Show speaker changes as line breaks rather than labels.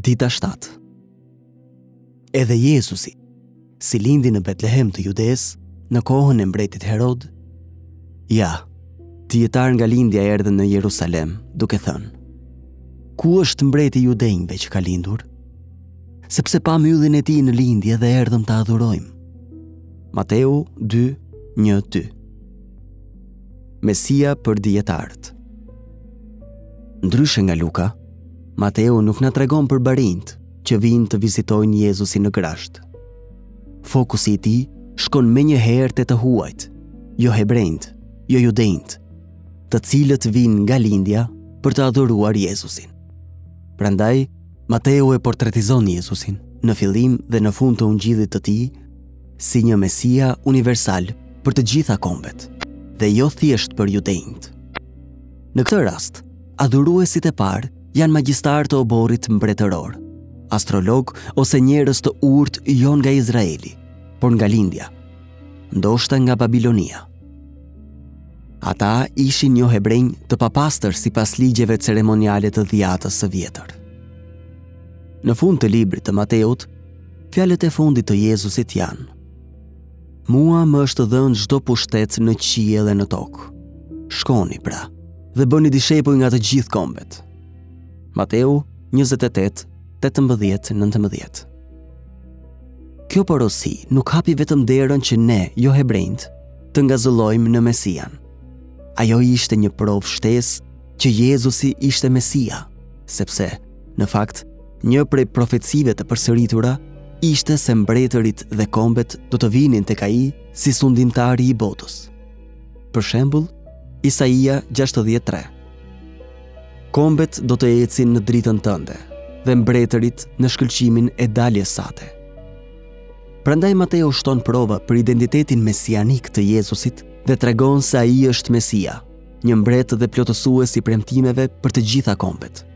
Dita 7 Edhe Jezusi, si lindi në Betlehem të Judesë, në kohën e mbretit Herod, ja, dijetarë nga lindja erdhen në Jerusalem, duke thënë, ku është mbreti i Judenjve që ka lindur? Sepse pamë yllin e tij në lindje dhe erdhëm ta adhurojmë. Mateu 2, 1, 2 Mesia për dijetarët. Ndryshe nga Luka, Mateu nuk na tregon për barinjtë që vijnë të vizitojnë Jezusin në grazhd. Fokusi i tij shkon menjëherë te të huajt, johebrenjtë, jojudenjtë, të cilët vijnë nga lindja për të adhuruar Jezusin. Prandaj, Mateu e portretizon Jezusin në fillim dhe në fund të ungjillit të tij si një Mesia universal për të gjitha kombet, dhe jo thjesht për judenjtë. Në këtë rast, adhuruesit e parë janë magjistarë të oborrit mbretëror, astrologë ose njerëz të urtë jo nga Izraeli, por nga Lindja, ndoshta nga Babilonia. Ata ishin johebrenj të papastër sipas ligjeve ceremoniale të dhiatës së vjetër. Në fund të librit të Mateut, Fjalët e fundit të Jezusit janë: Mua më është dhënë çdo pushtet në qiell dhe në tokë. Shkoni pra dhe bëni dishepuj nga të gjithë kombet. Mateu 28:18-19. Kjo porosi nuk hapi vetëm derën që ne, johebrenjtë, të ngazëllojmë në Mesian. Ajo ishte një provë shtesë që Jezusi ishte Mesia, sepse në fakt Një prej profecive të përsëritura ishte se mbretërit dhe kombet do të vinin tek ai si sundimtari i botës. Për shembull, Isaia 60:3. Kombet do të ecin në dritën tënde dhe mbretërit në shkëlqimin e daljes sate. Prandaj Mateu shton prova për identitetin mesianik të Jezusit dhe tregon se ai është Mesia, një mbret dhe plotësues i premtimeve për të gjitha kombet.